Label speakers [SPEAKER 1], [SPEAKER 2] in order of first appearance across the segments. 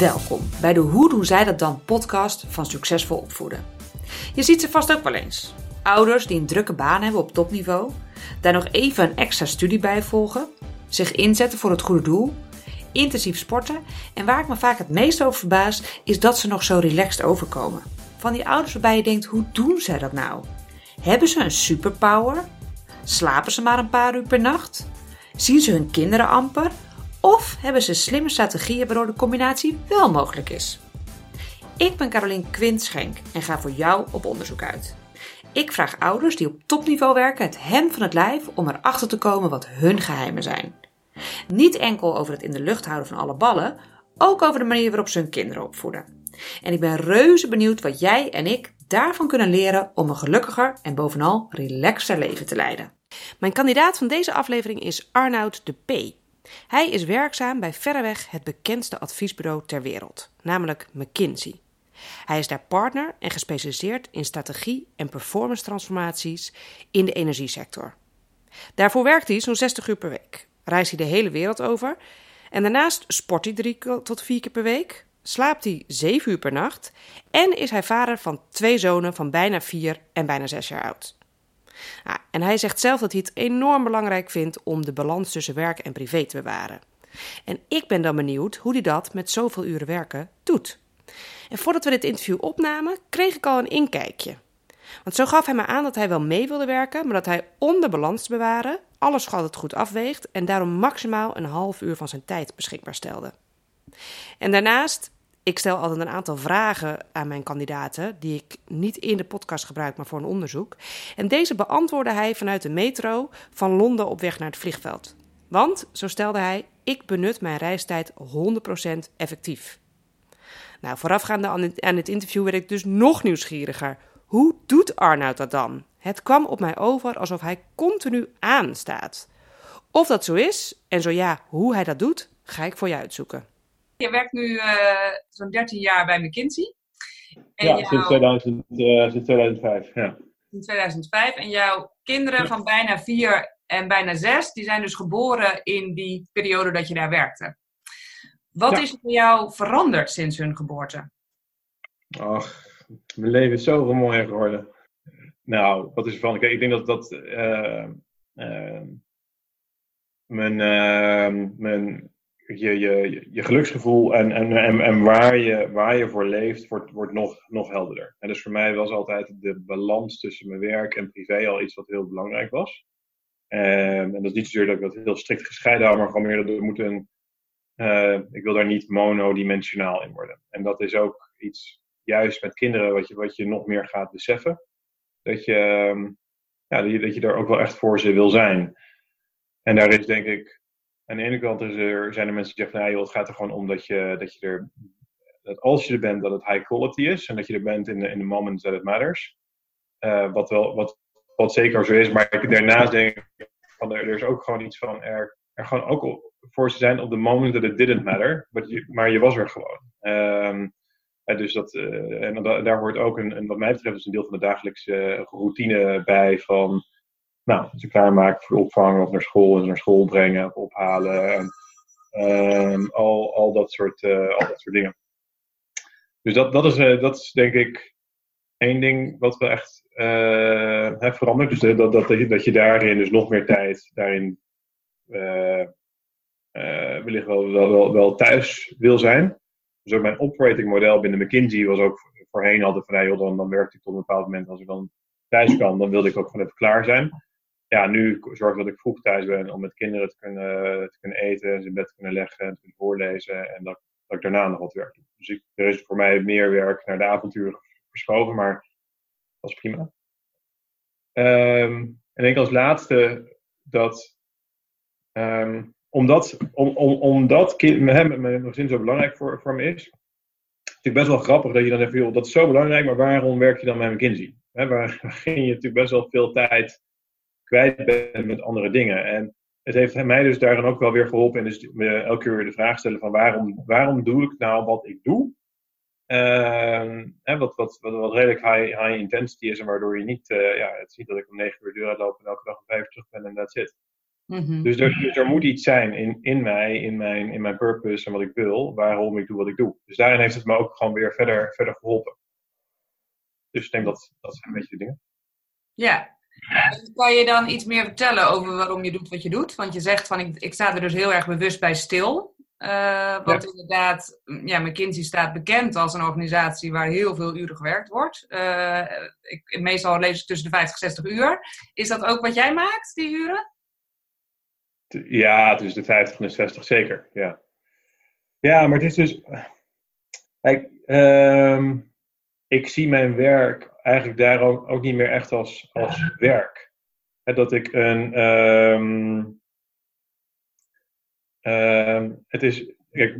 [SPEAKER 1] Welkom bij de Hoe doen zij dat dan podcast van Succesvol Opvoeden. Je ziet ze vast ook wel eens. Ouders die een drukke baan hebben op topniveau, daar nog even een extra studie bij volgen, zich inzetten voor het goede doel, intensief sporten en waar ik me vaak het meest over verbaas is dat ze nog zo relaxed overkomen. Van die ouders waarbij je denkt, hoe doen zij dat nou? Hebben ze een superpower? Slapen ze maar een paar uur per nacht? Zien ze hun kinderen amper? Of hebben ze slimme strategieën waardoor de combinatie wel mogelijk is? Ik ben Carolien Quintschenk en ga voor jou op onderzoek uit. Ik vraag ouders die op topniveau werken het hem van het lijf om erachter te komen wat hun geheimen zijn. Niet enkel over het in de lucht houden van alle ballen, ook over de manier waarop ze hun kinderen opvoeden. En ik ben reuze benieuwd wat jij en ik daarvan kunnen leren om een gelukkiger en bovenal relaxter leven te leiden. Mijn kandidaat van deze aflevering is Arnoud de P. Hij is werkzaam bij verreweg het bekendste adviesbureau ter wereld, namelijk McKinsey. Hij is daar partner en gespecialiseerd in strategie en performance transformaties in de energiesector. Daarvoor werkt hij zo'n 60 uur per week, reist hij de hele wereld over en daarnaast sport hij drie tot vier keer per week, slaapt hij zeven uur per nacht en is hij vader van twee zonen van bijna vier en bijna zes jaar oud. Nou, en hij zegt zelf dat hij het enorm belangrijk vindt om de balans tussen werk en privé te bewaren. En ik ben dan benieuwd hoe hij dat met zoveel uren werken doet. En voordat we dit interview opnamen, kreeg ik al een inkijkje. Want zo gaf hij me aan dat hij wel mee wilde werken, maar dat hij om de balans te bewaren alles altijd goed afweegt en daarom maximaal een half uur van zijn tijd beschikbaar stelde. En daarnaast ik stel altijd een aantal vragen aan mijn kandidaten, die ik niet in de podcast gebruik, maar voor een onderzoek. En deze beantwoordde hij vanuit de metro van Londen op weg naar het vliegveld. Want, zo stelde hij, ik benut mijn reistijd 100% effectief. Nou, voorafgaande aan dit interview werd ik dus nog nieuwsgieriger. Hoe doet Arnoud dat dan? Het kwam op mij over alsof hij continu aanstaat. Of dat zo is, en zo ja, hoe hij dat doet, ga ik voor je uitzoeken.
[SPEAKER 2] Je werkt nu uh, zo'n 13 jaar bij McKinsey.
[SPEAKER 3] En ja, sinds, 2000, uh, sinds 2005. Ja.
[SPEAKER 2] Sinds 2005. En jouw kinderen van bijna vier en bijna zes, die zijn dus geboren in die periode dat je daar werkte. Wat is voor jou veranderd sinds hun geboorte?
[SPEAKER 3] Ach, mijn leven is zoveel mooier geworden. Nou, wat is er van? ik denk dat dat uh, mijn, mijn je, je, je geluksgevoel en, en, en, en waar, je, waar je voor leeft, wordt, wordt nog, nog helderder. En dus voor mij was altijd de balans tussen mijn werk en privé al iets wat heel belangrijk was. En, en dat is niet zozeer dat ik dat heel strikt gescheiden hou, maar gewoon meer dat er moet een. Uh, ik wil daar niet monodimensionaal in worden. En dat is ook iets, juist met kinderen, wat je, wat je nog meer gaat beseffen. Dat je, ja, dat je, dat je daar ook wel echt voor ze wil zijn. En daar is denk ik aan de ene kant is er, zijn er mensen die zeggen, nou, het gaat er gewoon om dat je, dat je er, dat als je er bent, dat het high quality is. En dat je er bent in de, in the moment that it matters. Uh, wat, wel, wat, wat zeker zo is. Maar ik, daarnaast denk van, er, is ook gewoon iets van, er, er gewoon ook voor ze zijn op de moment that it didn't matter. Je, maar je was er gewoon. Um, dus dat, uh, en daar hoort ook een, een, wat mij betreft, is een deel van de dagelijkse routine bij van nou, ze klaarmaken voor de opvang of naar school en naar school brengen of ophalen. En, ehm, al, al, dat soort, uh, al dat soort dingen. Dus dat, dat, is, uh, dat is denk ik één ding wat we echt uh, heeft veranderd. Dus dat, dat, dat, je daarin dus nog meer tijd daarin wellicht wel, wel, wel, thuis wil zijn. Dus mijn operating model binnen McKinsey was ook voorheen altijd van, hey, dan, dan werkte ik tot een bepaald moment. Als ik dan thuis kan, dan wilde ik ook gewoon even klaar zijn ja, nu zorg dat ik vroeg thuis ben om met kinderen te kunnen, te kunnen eten, ze in bed te kunnen leggen en te kunnen voorlezen. En dat, dat ik daarna nog wat werk doe. Dus ik, er is voor mij meer werk naar de avonturen verschoven, maar dat is prima. Um, en ik als laatste dat, um, omdat, om, om, omdat kind, mijn, mijn gezin zo belangrijk voor, voor me is, vind ik best wel grappig dat je dan even, joh, dat is zo belangrijk, maar waarom werk je dan bij McKinsey? He, waar, waar ging je natuurlijk best wel veel tijd kwijt bent met andere dingen. En het heeft mij dus daarin ook wel weer geholpen. En dus me elke keer weer de vraag stellen van waarom, waarom doe ik nou wat ik doe? Uh, hè, wat, wat, wat, wat, redelijk high, high intensity is en waardoor je niet, uh, ja, het is niet dat ik om negen uur deur uitloop en elke dag om vijf uur terug ben en that's it. Mhm. dus, er, dus er moet iets zijn in, in mij, in mijn, in mijn purpose en wat ik wil, waarom ik doe wat ik doe. Dus daarin heeft het me ook gewoon weer verder, verder geholpen. Dus ik denk dat dat zijn een beetje de dingen.
[SPEAKER 2] Ja. Kan je dan iets meer vertellen over waarom je doet wat je doet? Want je zegt van ik, ik sta er dus heel erg bewust bij stil. Uh, want inderdaad, ja, McKinsey staat bekend als een organisatie waar heel veel uren gewerkt wordt. Uh, ik, meestal lees ik tussen de 50 en 60 uur. Is dat ook wat jij maakt, die uren?
[SPEAKER 3] Ja, tussen de 50 en 60 zeker. Ja, ja maar het is dus. Kijk, uh, ik zie mijn werk eigenlijk daar ook, niet meer echt als, als werk. dat ik een. Um, het is. Kijk,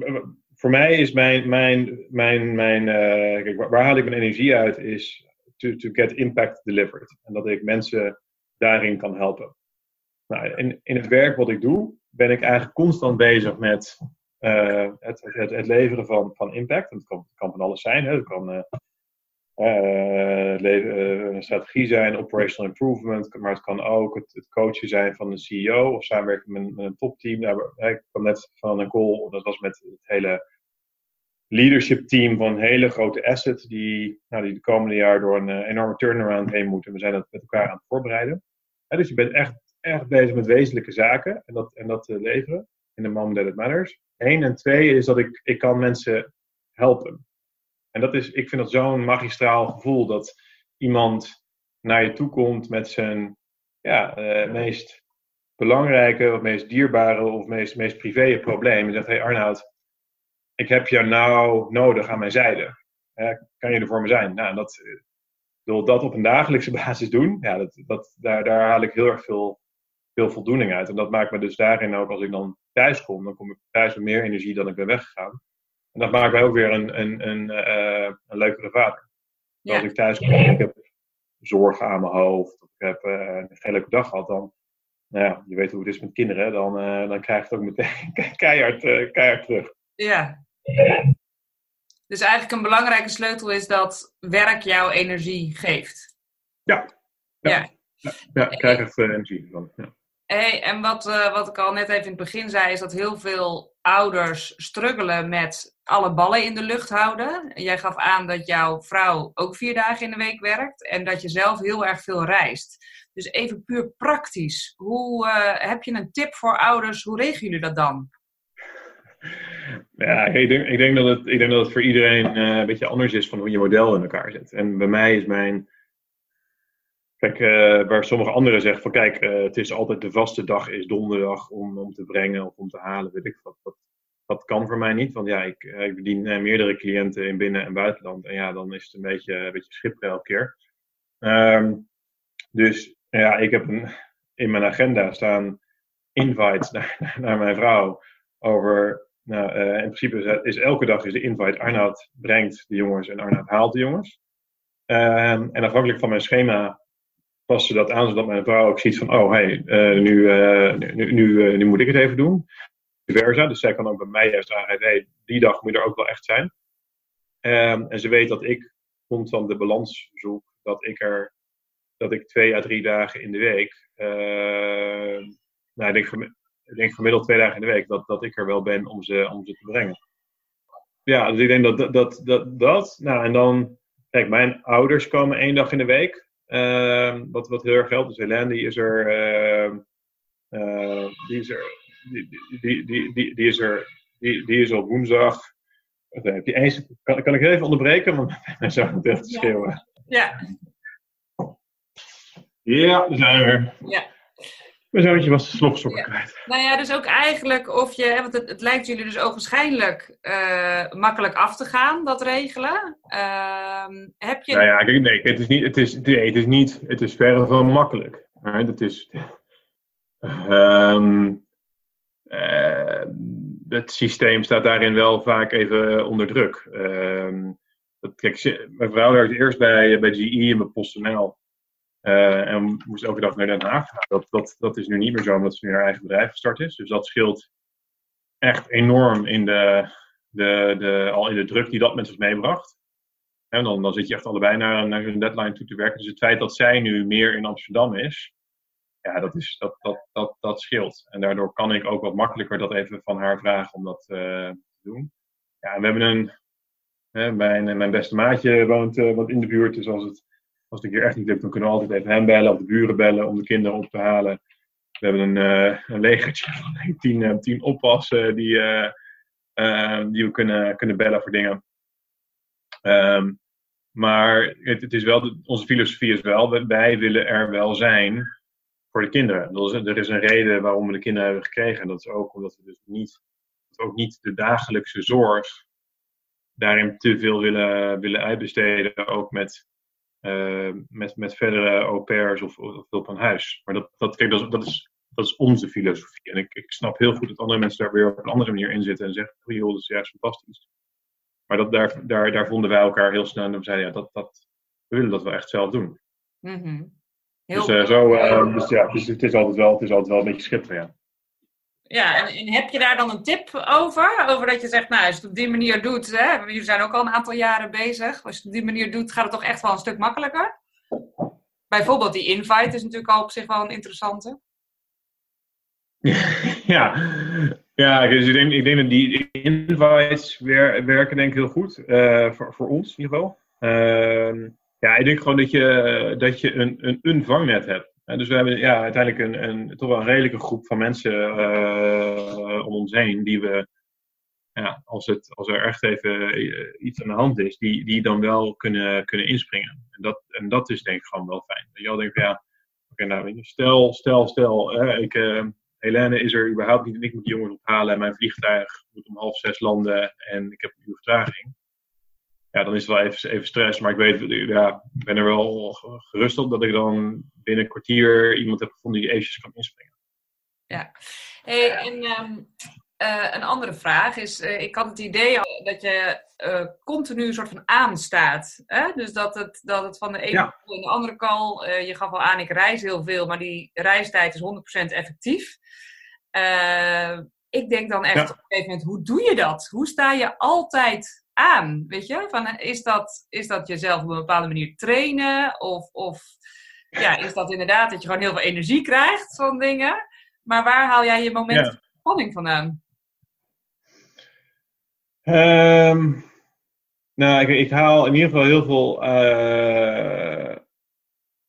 [SPEAKER 3] voor mij is mijn. mijn, mijn, mijn uh, kijk, waar, haal ik mijn energie uit? Is to, to get impact delivered. En dat ik mensen daarin kan helpen. Nou, in, in het werk wat ik doe, ben ik eigenlijk constant bezig met uh, het, het, het, leveren van, van impact. Het kan, kan van alles zijn. Hè. Het kan uh, een strategie zijn, operational improvement, maar het kan ook het, het coachen zijn van een CEO of samenwerken met, met een topteam. Nou, ik kwam net van een call, dat was met het hele leadership team van een hele grote asset die, nou, die de komende jaar door een enorme turnaround heen moeten. We zijn dat met elkaar aan het voorbereiden. dus je bent echt erg bezig met wezenlijke zaken en dat, en dat leveren in de moment that it matters. Eén en twee is dat ik, ik kan mensen helpen. En dat is, ik vind dat zo'n magistraal gevoel dat iemand naar je toe komt met zijn ja, uh, meest belangrijke, of meest dierbare, of meest, meest privé probleem. En zegt: Hé hey Arnoud, ik heb jou nou nodig aan mijn zijde. kan je er voor me zijn? Nou, dat, wil dat op een dagelijkse basis doen, ja, dat, dat, daar, daar haal ik heel erg veel veel voldoening uit. En dat maakt me dus daarin ook, als ik dan thuis kom, dan kom ik thuis met meer energie dan ik ben weggegaan. En dat maakt mij ook weer een, een, een, uh, een leukere vader. Als ik thuis kom ik heb zorgen aan mijn hoofd, of ik heb uh, een geen leuke dag gehad, dan, nou ja, je weet hoe het is met kinderen, dan, uh, dan krijg je het ook meteen keihard, keihard terug.
[SPEAKER 2] Ja. Dus eigenlijk een belangrijke sleutel is dat werk jouw energie geeft.
[SPEAKER 3] Ja. Ja, ja. ja, ja ik krijg echt energie van. Ja.
[SPEAKER 2] Hey, en wat, uh, wat ik al net even in het begin zei, is dat heel veel ouders struggelen met alle ballen in de lucht houden. Jij gaf aan dat jouw vrouw ook vier dagen in de week werkt en dat je zelf heel erg veel reist. Dus even puur praktisch, hoe, uh, heb je een tip voor ouders? Hoe regelen jullie dat dan?
[SPEAKER 3] Ja, ik denk, dat, het, ik denk dat het voor iedereen uh, een beetje anders is van hoe je model in elkaar zet. En bij mij is mijn Kijk, uh, waar sommige anderen zeggen van kijk, het is altijd de vaste dag is donderdag om, om te brengen of om te halen, weet ik wat. Dat, dat kan voor mij niet, want ja, ik, uh, ik bedien meerdere cliënten in binnen- en buitenland. En ja, dan is het een beetje, een beetje schipper elke keer. Um, dus ja, ik heb een, in mijn agenda staan invites naar, naar mijn vrouw over, nou, in principe is, elke dag is de invite Arnoud brengt de jongens en Arnoud haalt de jongens. Um, en afhankelijk van mijn schema paste dat aan, zodat mijn vrouw ook ziet van, oh hey, nu, nu, nu, nu, moet ik het even doen. Versa. Dus zij kan ook bij mij juist aangeven, hey, die dag moet er ook wel echt zijn. Um, en ze weet dat ik constant de balans zoek, dat ik er, dat ik twee à drie dagen in de week, nou, ik denk, gemiddeld twee dagen in de week, dat, dat ik er wel ben om ze, om ze te brengen. Ja, dus ik denk dat dat, dat, dat, nou en dan, kijk, mijn ouders komen één dag in de week. Ehm, wat, wat heel erg geldt. Dus Helene die is er. Ehm, eh, die is er. Die, die, die, die, die, is er. Die, die is op woensdag. Heb je eens, kan, kan ik even onderbreken? Want mijn zoon moet echt schreeuwen.
[SPEAKER 2] Ja.
[SPEAKER 3] Ja, daar zijn we weer.
[SPEAKER 2] Ja.
[SPEAKER 3] Mijn zoontje was de slofsokken kwijt.
[SPEAKER 2] Nou ja, dus ook eigenlijk of je, want het, het lijkt jullie dus ogenschijnlijk uh, makkelijk af te gaan, dat regelen. Uh, heb je...
[SPEAKER 3] Nou ja, nee, het is niet, het is, nee, het is niet, het is verre van makkelijk. Het is, um, uh, het systeem staat daarin wel vaak even onder druk. Um, dat, kijk, mijn vrouw werkte eerst bij, bij GE en bij PostNL. Uh, en moest elke dag naar Den Haag gaan. Dat, dat, dat is nu niet meer zo, omdat ze nu haar eigen bedrijf gestart is. Dus dat scheelt echt enorm in de, de, de, al in de druk die dat met zich meebracht. En dan, dan zit je echt allebei naar, naar zo'n deadline toe te werken. Dus het feit dat zij nu meer in Amsterdam is, ja, dat, is, dat, dat, dat, dat scheelt. En daardoor kan ik ook wat makkelijker dat even van haar vragen om dat te doen. Ja, we hebben een, hè, mijn, mijn beste maatje woont, wat in de buurt, dus als het, als het een keer echt niet lukt, dan kunnen we altijd even hem bellen of de buren bellen om de kinderen op te halen. We hebben een, een legertje van tien, tien oppassen die, die we kunnen, kunnen bellen voor dingen. Um, maar het, het, is wel, onze filosofie is wel, wij willen er wel zijn voor de kinderen. Er is, een reden waarom we de kinderen hebben gekregen. En dat is ook omdat we dus niet, ook niet de dagelijkse zorg daarin te veel willen, willen uitbesteden. Ook met, uh, met, met verdere au pairs of, of hulp aan huis. Maar dat, dat, kijk, dat, is, dat, is, onze filosofie. En ik, ik snap heel goed dat andere mensen daar weer op een andere manier in zitten en zeggen: oh joh, dat is juist fantastisch. Maar dat, daar, daar, daar vonden wij elkaar heel snel en we zeiden, ja, dat, dat, we willen dat wel echt zelf doen.
[SPEAKER 2] Mm
[SPEAKER 3] dus, uh, zo, uh, dus ja, dus het is altijd wel, het is altijd wel een beetje schitteren, ja.
[SPEAKER 2] Ja, en, en, heb je daar dan een tip over? Over dat je zegt, nou, als je het op die manier doet, hè, jullie zijn ook al een aantal jaren bezig. Als je het op die manier doet, gaat het toch echt wel een stuk makkelijker? Bijvoorbeeld die invite is natuurlijk al op zich wel een interessante.
[SPEAKER 3] ja, ja dus ik, denk, ik denk dat die invites werken denk ik heel goed. Uh, voor, voor ons in ieder geval. Uh, ja, ik denk gewoon dat je, dat je een, een, een vangnet hebt. En dus we hebben ja, uiteindelijk een, een, toch wel een redelijke groep van mensen uh, om ons heen. Die we, ja, als, het, als er echt even iets aan de hand is, die, die dan wel kunnen, kunnen inspringen. En dat, en dat is denk ik gewoon wel fijn. Dat je al denkt, ja, oké, okay, nou, stel, stel, stel, ik Helene is er überhaupt niet en ik moet die jongens ophalen en mijn vliegtuig moet om half zes landen en ik heb een uur vertraging. Ja, dan is het wel even, even stress, maar ik weet, ja, ik ben er wel gerust op dat ik dan binnen een kwartier iemand heb gevonden die eventjes kan inspringen.
[SPEAKER 2] Ja, hey, en um, uh, een andere vraag is, uh, ik had het idee dat je uh, continu een soort van aanstaat. Hè? Dus dat het, dat het van de ene ja. in de andere kant, je gaf al aan, ik reis heel veel, maar die reistijd is 100% effectief. ik denk dan echt ja. op een gegeven moment, hoe doe je dat? Hoe sta je altijd aan? Weet je, van, is, dat, is dat jezelf op een bepaalde manier trainen? Of, of ja, is dat inderdaad dat je gewoon heel veel energie krijgt van dingen? Maar waar haal jij je moment ja. spanning vandaan?
[SPEAKER 3] Um, nou, ik, ik, haal in ieder geval heel veel uh,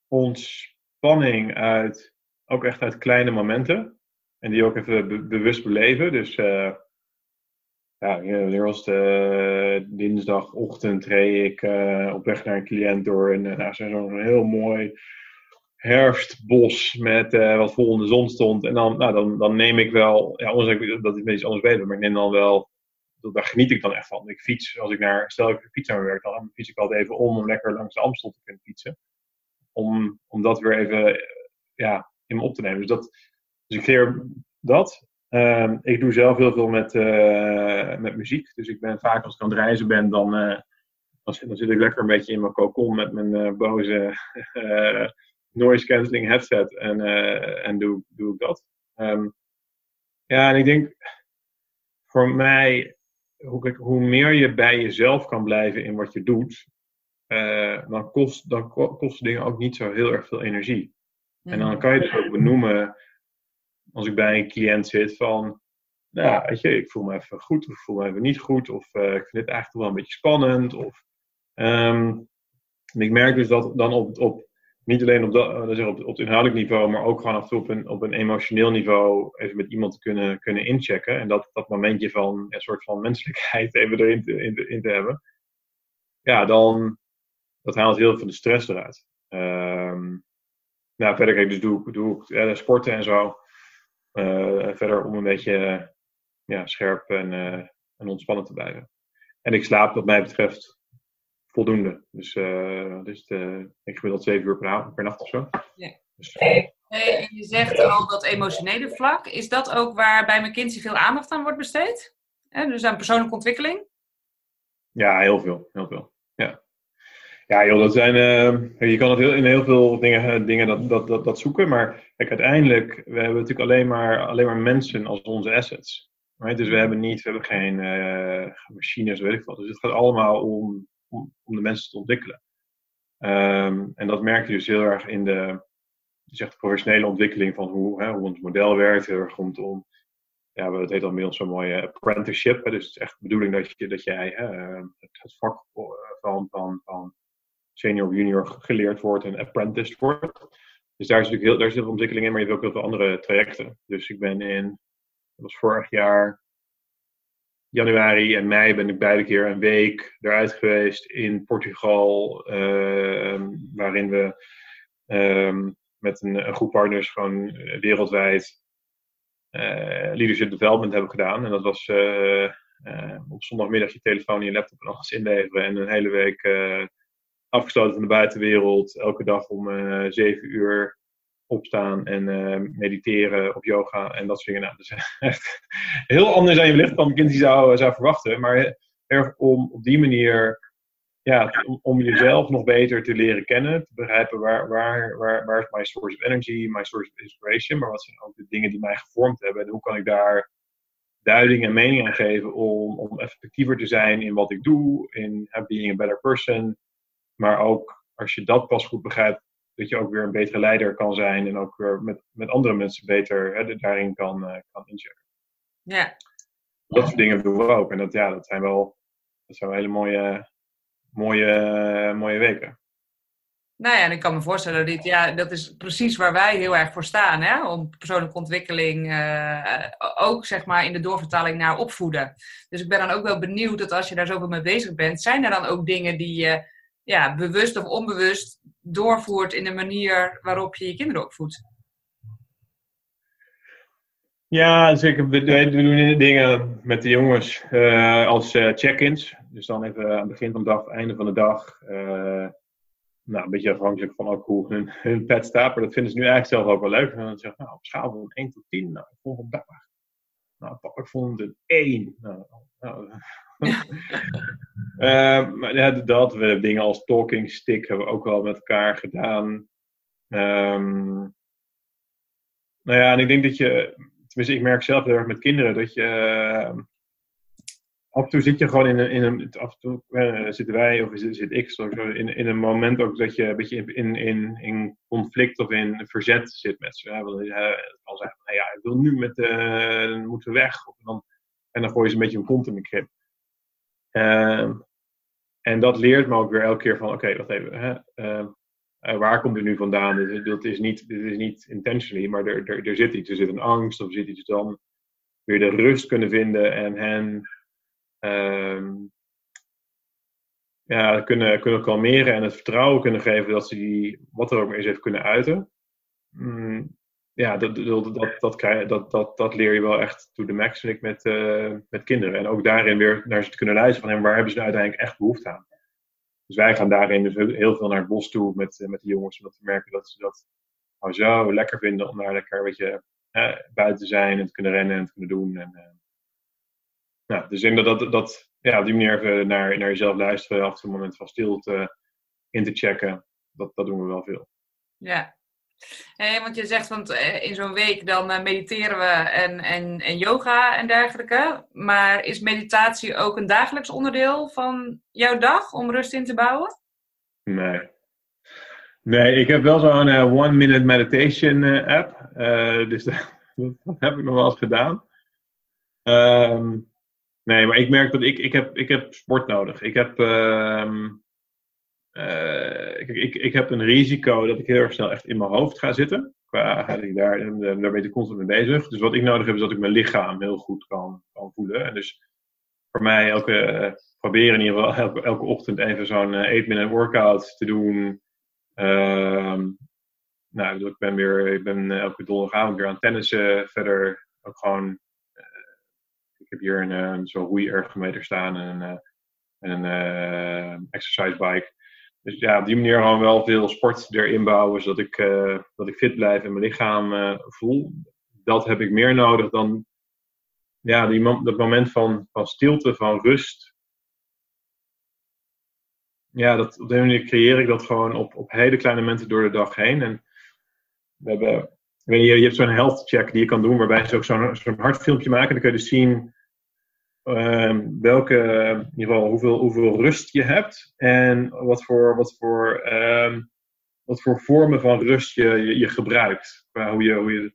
[SPEAKER 3] ontspanning uit, ook echt uit kleine momenten. En die ook even be bewust beleven. Dus uh, ja, hier was de dinsdagochtend reed ik uh, op weg naar een cliënt door een, nou, zo'n heel mooi herfstbos met wat vol in de zon stond. En dan, nou, dan, dan neem ik wel, ja, ondanks dat ik iets anders weet, maar ik neem dan wel daar geniet ik dan echt van. Ik fiets, als ik naar, stel ik fiets naar werk, dan fiets ik altijd even om om lekker langs de Amstel te kunnen fietsen. Om, om dat weer even ja, in me op te nemen. Dus, dat, dus ik leer dat. Um, ik doe zelf heel veel met, uh, met muziek. Dus ik ben vaak als ik aan het reizen ben, dan, uh, dan, zit, dan zit ik lekker een beetje in mijn cocon met mijn uh, boze noise cancelling headset. En, en doe, doe ik dat. Um, ja, en ik denk voor mij hoe, hoe meer je bij jezelf kan blijven in wat je doet, dan, kost, dan kosten dingen ook niet zo heel erg veel energie. En dan kan je dus ook benoemen, als ik bij een cliënt zit, van, nou, weet je, ik voel me even goed of ik voel me even niet goed, of uh, ik vind het eigenlijk wel een beetje spannend. Of, um, en ik merk dus dat dan op, op niet alleen op, dat, uh, op, op het inhoudelijk niveau, maar ook gewoon af en toe op een, op een emotioneel niveau even met iemand te kunnen, kunnen inchecken. En dat, dat momentje van een soort van menselijkheid even erin te, in, te, in te hebben. Ja, dan dat haalt heel veel van de stress eruit. Um, nou, verder kijk, dus doe, ik, doe ik ja, sporten en zo. Uh, verder om een beetje ja, scherp en, uh, en ontspannen te blijven. En ik slaap wat mij betreft voldoende. Dus, uh, dus de, ik gemiddeld 7 uur per, avond, per nacht of zo.
[SPEAKER 2] Ja. Dus, hey, je zegt al dat emotionele vlak. Is dat ook waar bij McKinsey veel aandacht aan wordt besteed? Dus aan persoonlijke ontwikkeling?
[SPEAKER 3] Ja, heel veel. Heel veel. Ja. Joh, dat zijn, uh, je kan het heel, in heel veel dingen, dingen dat, dat, dat, dat zoeken. Maar kijk, uiteindelijk, we hebben natuurlijk alleen maar, alleen maar mensen als onze assets. Dus we hebben niet, we hebben geen uh, machines, weet ik wat. Dus het gaat allemaal om om, om de mensen te ontwikkelen. Um, en dat merk je dus heel erg in de, zegt professionele ontwikkeling van hoe, hè, hoe ons model werkt, heel erg rondom ja, het heet dan ons zo'n mooie apprenticeship. Hè, dus het is echt de bedoeling dat, je, dat jij het, het, vak van, van, van senior junior geleerd wordt en apprenticed wordt. Dus daar is natuurlijk heel, daar is heel veel ontwikkeling in, maar je hebt ook heel veel andere trajecten. Dus ik ben in, dat was vorig jaar, januari en mei ben ik beide keer een week eruit geweest in Portugal, uh, waarin we uh, met een, groep partners gewoon wereldwijd uh, leadership development hebben gedaan. En dat was uh, op zondagmiddag je telefoon en je laptop en alles inleveren en een hele week afgesloten van de buitenwereld. Elke dag om uh, zeven uur opstaan en uh, mediteren op yoga en dat soort dingen. Nou, dus echt heel anders dan je wellicht van een kind die zou, zou verwachten. Maar erg om op die manier ja, om, om, jezelf nog beter te leren kennen. Te begrijpen waar, waar, waar, waar is my source of energy, my source of inspiration. Maar wat zijn ook de dingen die mij gevormd hebben. En hoe kan ik daar duiding en mening aan geven om, om effectiever te zijn in wat ik doe. In being a better person. Maar ook als je dat pas goed begrijpt, dat je ook weer een betere leider kan zijn en ook weer met, met andere mensen beter hè, daarin kan, uh, kan inchecken.
[SPEAKER 2] Ja.
[SPEAKER 3] Dat soort dingen doen we ook. En dat, ja, dat zijn wel dat zijn wel hele mooie, mooie, mooie weken.
[SPEAKER 2] Nou ja, en ik kan me voorstellen dat ja, dat is precies waar wij heel erg voor staan. Hè? Om persoonlijke ontwikkeling, uh, ook zeg maar in de doorvertaling naar opvoeden. Dus ik ben dan ook wel benieuwd dat als je daar zoveel mee bezig bent, zijn er dan ook dingen die je ja, bewust of onbewust doorvoert in de manier waarop je je kinderen opvoedt.
[SPEAKER 3] Ja, zeker. We, doen dingen met de jongens uh, als uh, check-ins. Dus dan even aan het begin van de dag, einde van de dag. Uh, nou, een beetje afhankelijk van ook hoe hun, hun pet staat. Maar dat vinden ze nu eigenlijk zelf ook wel leuk. En dan zeggen nou, op schaal van 1 tot 10. Nou, ik vond het dag. Nou, papa, ik vond het 1. Nou, nou uh, maar dat, we hebben dingen als talking stick hebben we ook wel met elkaar gedaan. Um, nou ja, en ik denk dat je, tenminste ik merk zelf heel erg met kinderen, dat je uh, af en toe zit je gewoon in een, in een af en toe uh, zitten wij of zit ik zo, in, in een moment ook dat je een beetje in, in, in conflict of in verzet zit met ze. Want kan zeggen, nou ja, ik wil nu met, uh, moeten we weg. Dan, en dan gooi je ze een beetje een kont in de krip. Ehm, en dat leert me ook weer elke keer van, oké, wacht even. Hè, ehm, eh, waar komt het nu vandaan? Dit, is niet, dit is niet intentionally, maar er, er, er zit iets. Er zit een angst of er zit iets dan weer de rust kunnen vinden en hen um, ja, kunnen, kunnen kalmeren en het vertrouwen kunnen geven dat ze die, wat er ook maar is, even kunnen uiten. Mm, ja, dat, dat, dat, dat, dat, dat, leer je wel echt to the max, ik, met, uh, met kinderen. En ook daarin weer naar ze te kunnen luisteren van, waar hebben ze nou uiteindelijk echt behoefte aan? Dus wij gaan daarin dus heel veel naar het bos toe met, uh, met de jongens, omdat we merken dat ze dat nou zo lekker vinden om daar lekker een uh, buiten te zijn en te kunnen rennen en te kunnen doen. En, uh, nou, dus denk dat, dat, dat ja, op die manier even naar, naar jezelf luisteren, af en toe een moment van stilte in te checken, dat, dat doen we wel veel.
[SPEAKER 2] Ja, Hey, want je zegt, want eh, in zo'n week dan eh, mediteren we en, en, en yoga en dergelijke. Maar is meditatie ook een dagelijks onderdeel van jouw dag om rust in te bouwen?
[SPEAKER 3] Nee. Nee, ik heb wel zo'n uh, one minute meditation app. dus dat, dat, heb ik nog wel eens gedaan. Ehm, nee, maar ik merk dat ik, ik, heb, ik heb sport nodig. Ik heb... Ehm, uh, ik, ik, heb een risico dat ik heel erg snel echt in mijn hoofd ga zitten. Qua, ik daar, daar ben ik constant mee bezig. Dus wat ik nodig heb is dat ik mijn lichaam heel goed kan, kan voelen. En dus voor mij elke, proberen in ieder geval elke, elke ochtend even zo'n 8 uh, minute workout te doen. Uh, nou, ik ben weer, ik ben elke donderdagavond weer aan tennissen. Verder ook gewoon, uh, ik heb hier een, zo'n roeiergometer staan en een, en een exercise bike. Dus ja, op die manier gewoon wel veel sport erin bouwen, zodat ik, uh, dat ik fit blijf en mijn lichaam uh, voel. Dat heb ik meer nodig dan ja, die, dat moment van, van stilte, van rust. Ja, dat, op die manier creëer ik dat gewoon op, op hele kleine momenten door de dag heen. En we hebben, weet je, je hebt zo'n health check die je kan doen, waarbij ze ook zo'n zo'n hartfilmpje maken. En dan kun je dus zien Ehm, welke, in ieder geval hoeveel, hoeveel rust je hebt en wat voor, wat voor um, wat voor vormen van rust je, je, gebruikt. Hoe je, hoe je,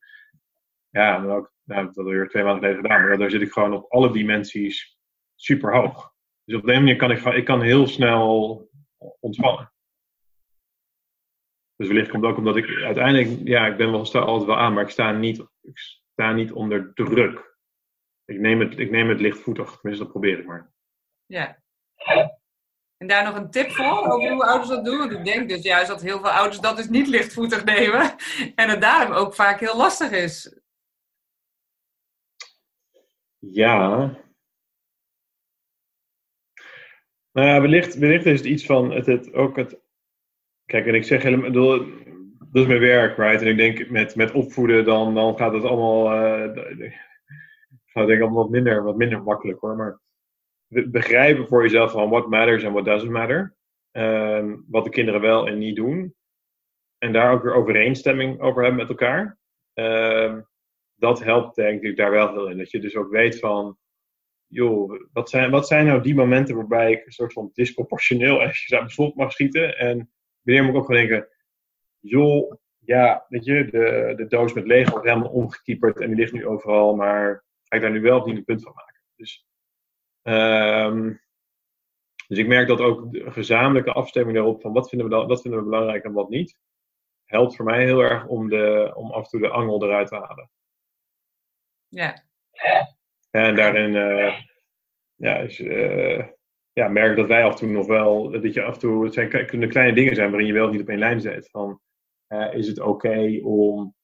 [SPEAKER 3] ja, nou, dat heb ik weer twee maanden geleden gedaan, maar daar zit ik gewoon op alle dimensies super hoog. Dus op die manier kan ik, ik kan heel snel ontspannen. Dus wellicht komt ook omdat ik uiteindelijk, ja, ik ben wel sta altijd wel aan, maar ik sta niet, ik sta niet onder druk. Ik neem het, ik neem het lichtvoetig, tenminste dat probeer ik maar.
[SPEAKER 2] Ja. En daar nog een tip voor over hoe ouders dat doen? Want ik denk dus juist dat heel veel ouders dat dus niet lichtvoetig nemen. En het daarom ook vaak heel lastig is.
[SPEAKER 3] Ja. Nou ja, wellicht, wellicht is het iets van het, het, ook het. Kijk, en ik zeg helemaal. Dat is mijn werk, right? En ik denk met, met opvoeden, dan, dan gaat het allemaal. Uh, gaat denk ik allemaal wat minder, wat minder makkelijk hoor. Maar begrijpen voor jezelf van what matters en what doesn't matter. Um, wat de kinderen wel en niet doen. En daar ook weer overeenstemming over hebben met elkaar. Um, dat helpt denk ik daar wel heel in. Dat je dus ook weet van, joh, wat zijn, wat zijn nou die momenten waarbij ik een soort van disproportioneel eventjes aan mijn slot mag schieten. En wanneer moet ik ook gewoon denken, joh, ja, weet je, de, de doos met Lego wordt helemaal omgekieperd en die ligt nu overal, maar ga ik daar nu wel of niet een punt van maken. Dus Um, dus ik merk dat ook de gezamenlijke afstemming daarop van wat vinden we, dan, wat vinden we belangrijk en wat niet, helpt voor mij heel erg om, de, om af en toe de angel eruit te halen.
[SPEAKER 2] Ja.
[SPEAKER 3] En daarin uh, ja, is, uh, ja, merk dat wij af en toe nog wel, dat je af en toe, het zijn, kunnen kleine dingen zijn waarin je wel niet op één lijn zet. Van, uh, is het oké okay om,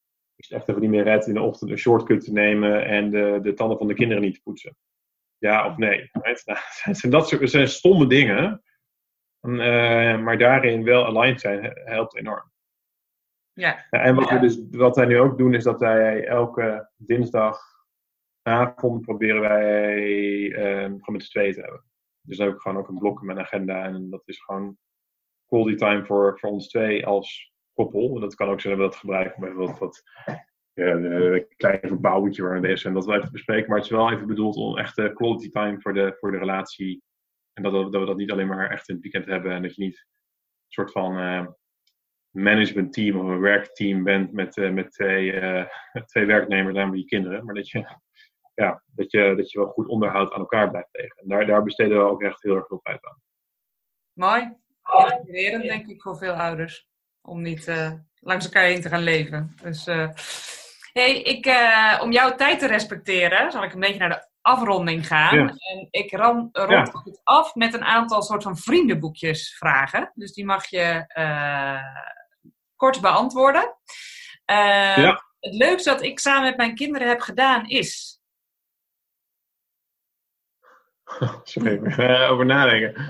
[SPEAKER 3] ik echt even niet meer red, in de ochtend een shortcut te nemen en de, de tanden van de kinderen niet te poetsen? ja of nee. Right? Nou, dat soort, zijn stomme dingen. Uh, maar daarin wel aligned zijn helpt enorm.
[SPEAKER 2] Ja.
[SPEAKER 3] en wat, we dus, wat wij nu ook doen, is dat wij elke dinsdagavond proberen wij uh, gewoon met z'n tweeën te hebben. Dus dan heb ik gewoon ook een blok in mijn agenda. En dat is gewoon quality time voor, voor ons twee als koppel. Dat kan ook zijn dat we dat gebruiken even wat, wat een klein verbouwtje waar bezig zijn, dat we even bespreken. Maar het is wel even bedoeld om echt quality time voor de, voor de relatie. En dat, dat we dat niet alleen maar echt in het weekend hebben. En dat je niet een soort van uh, management team of een werkteam bent met, met twee, twee werknemers en die kinderen. Maar dat je, ja, dat, je, dat je wel goed onderhoud aan elkaar blijft tegen. En daar, daar besteden we ook echt heel erg veel tijd aan.
[SPEAKER 2] Mooi. Inspirerend denk ik voor veel ouders. Om niet langs elkaar heen te gaan leven. Dus Hey, ik, uh, om jouw tijd te respecteren, zal ik een beetje naar de afronding gaan. En ik ram, rond ja. het af met een aantal soort van vriendenboekjes vragen. Dus die mag je kort beantwoorden. Ja. Het leukste dat ik samen met mijn kinderen heb gedaan is.
[SPEAKER 3] Sorry, over nadenken.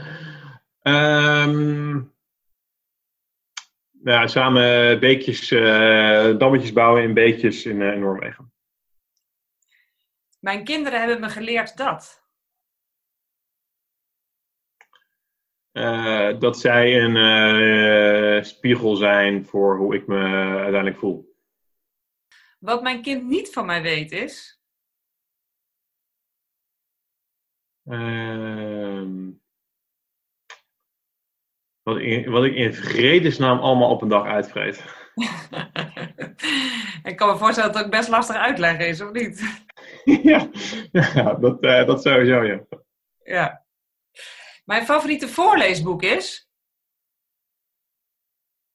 [SPEAKER 3] Um, ja, samen beekjes, uh, dammetjes bouwen in beekjes in, uh, in Noorwegen.
[SPEAKER 2] Mijn kinderen hebben me geleerd dat.
[SPEAKER 3] Uh, dat zij een spiegel zijn voor hoe ik me uiteindelijk voel.
[SPEAKER 2] Wat mijn kind niet van mij weet is.
[SPEAKER 3] Ehm, wat, wat ik in vredesnaam allemaal op een dag uitvreet.
[SPEAKER 2] ik kan me voorstellen dat het ook best lastig uitleggen is, of niet?
[SPEAKER 3] ja, ja dat, uh, dat sowieso, ja.
[SPEAKER 2] Ja. Mijn favoriete voorleesboek is?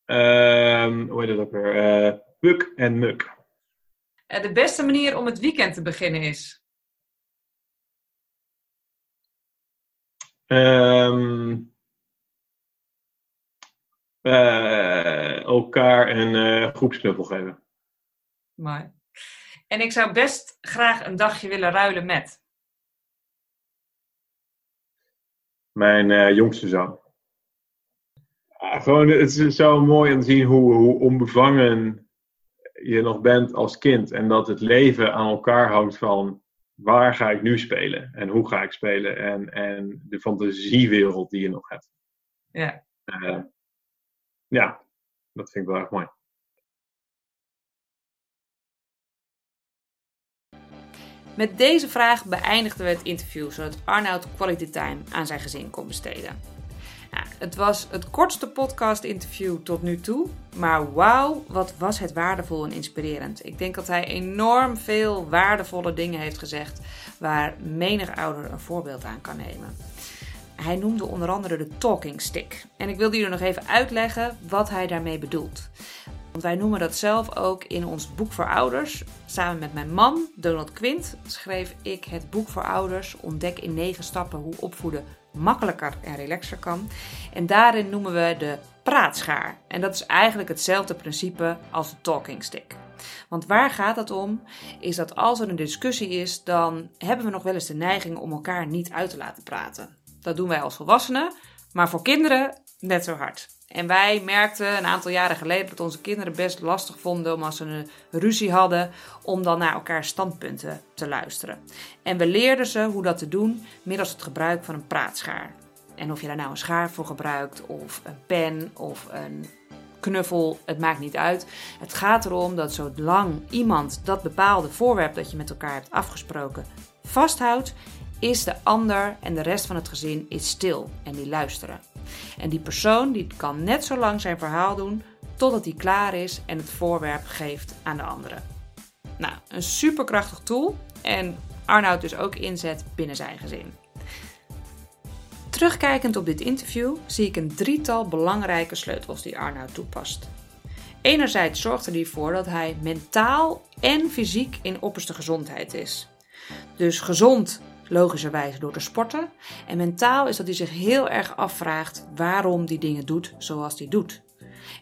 [SPEAKER 3] Um, hoe heet dat ook weer? Uh, Puk en Muk.
[SPEAKER 2] Uh, de beste manier om het weekend te beginnen is?
[SPEAKER 3] Um, uh, elkaar een uh, groepsknuffel geven.
[SPEAKER 2] Mooi. En ik zou best graag een dagje willen ruilen met?
[SPEAKER 3] Mijn uh, jongste zoon. gewoon, het is zo mooi om te zien hoe, hoe onbevangen je nog bent als kind. En dat het leven aan elkaar hangt van waar ga ik nu spelen en hoe ga ik spelen. En, en de fantasiewereld die je nog hebt.
[SPEAKER 2] Ja
[SPEAKER 3] ja, dat vind ik wel erg mooi.
[SPEAKER 1] Met deze vraag beëindigden we het interview zodat Arnoud quality time aan zijn gezin kon besteden. Ja, het was het kortste podcast-interview tot nu toe. Maar wauw, wat was het waardevol en inspirerend. Ik denk dat hij enorm veel waardevolle dingen heeft gezegd. waar menig ouder een voorbeeld aan kan nemen. Hij noemde onder andere de talking stick. En ik wilde jullie nog even uitleggen wat hij daarmee bedoelt. Want wij noemen dat zelf ook in ons boek voor ouders. Samen met mijn man, Donald Quint, schreef ik het boek voor ouders. Ontdek in negen stappen hoe opvoeden makkelijker en relaxer kan. En daarin noemen we de praatschaar. En dat is eigenlijk hetzelfde principe als de talking stick. Want waar gaat het om? Is dat als er een discussie is, dan hebben we nog wel eens de neiging om elkaar niet uit te laten praten. Dat doen wij als volwassenen, maar voor kinderen net zo hard. En wij merkten een aantal jaren geleden dat onze kinderen best lastig vonden om als ze een ruzie hadden, om dan naar elkaar standpunten te luisteren. En we leerden ze hoe dat te doen middels het gebruik van een praatschaar. En of je daar nou een schaar voor gebruikt, of een pen, of een knuffel, het maakt niet uit. Het gaat erom dat zolang iemand dat bepaalde voorwerp dat je met elkaar hebt afgesproken vasthoudt, is de ander en de rest van het gezin is stil en die luisteren. En die persoon die kan net zo lang zijn verhaal doen totdat hij klaar is en het voorwerp geeft aan de andere. Nou, een superkrachtig tool en Arnoud dus ook inzet binnen zijn gezin. Terugkijkend op dit interview zie ik een drietal belangrijke sleutels die Arnoud toepast. Enerzijds zorgt er ervoor dat hij mentaal en fysiek in opperste gezondheid is. Dus gezond logischerwijze door te sporten. En mentaal is dat hij zich heel erg afvraagt waarom die dingen doet zoals hij doet.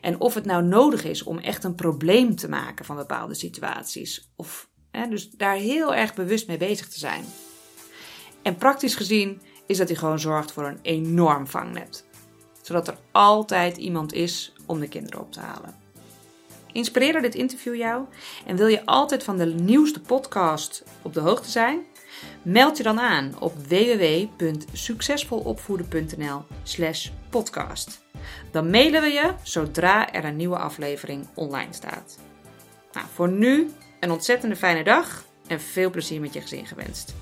[SPEAKER 1] En of het nou nodig is om echt een probleem te maken van bepaalde situaties. Of, hè, dus daar heel erg bewust mee bezig te zijn. En praktisch gezien is dat hij gewoon zorgt voor een enorm vangnet. Zodat er altijd iemand is om de kinderen op te halen. Inspireerde dit interview jou? En wil je altijd van de nieuwste podcast op de hoogte zijn? Meld je dan aan op www.succesvolopvoeden.nl/slash podcast. Dan mailen we je zodra er een nieuwe aflevering online staat. Nou, voor nu een ontzettende fijne dag en veel plezier met je gezin gewenst.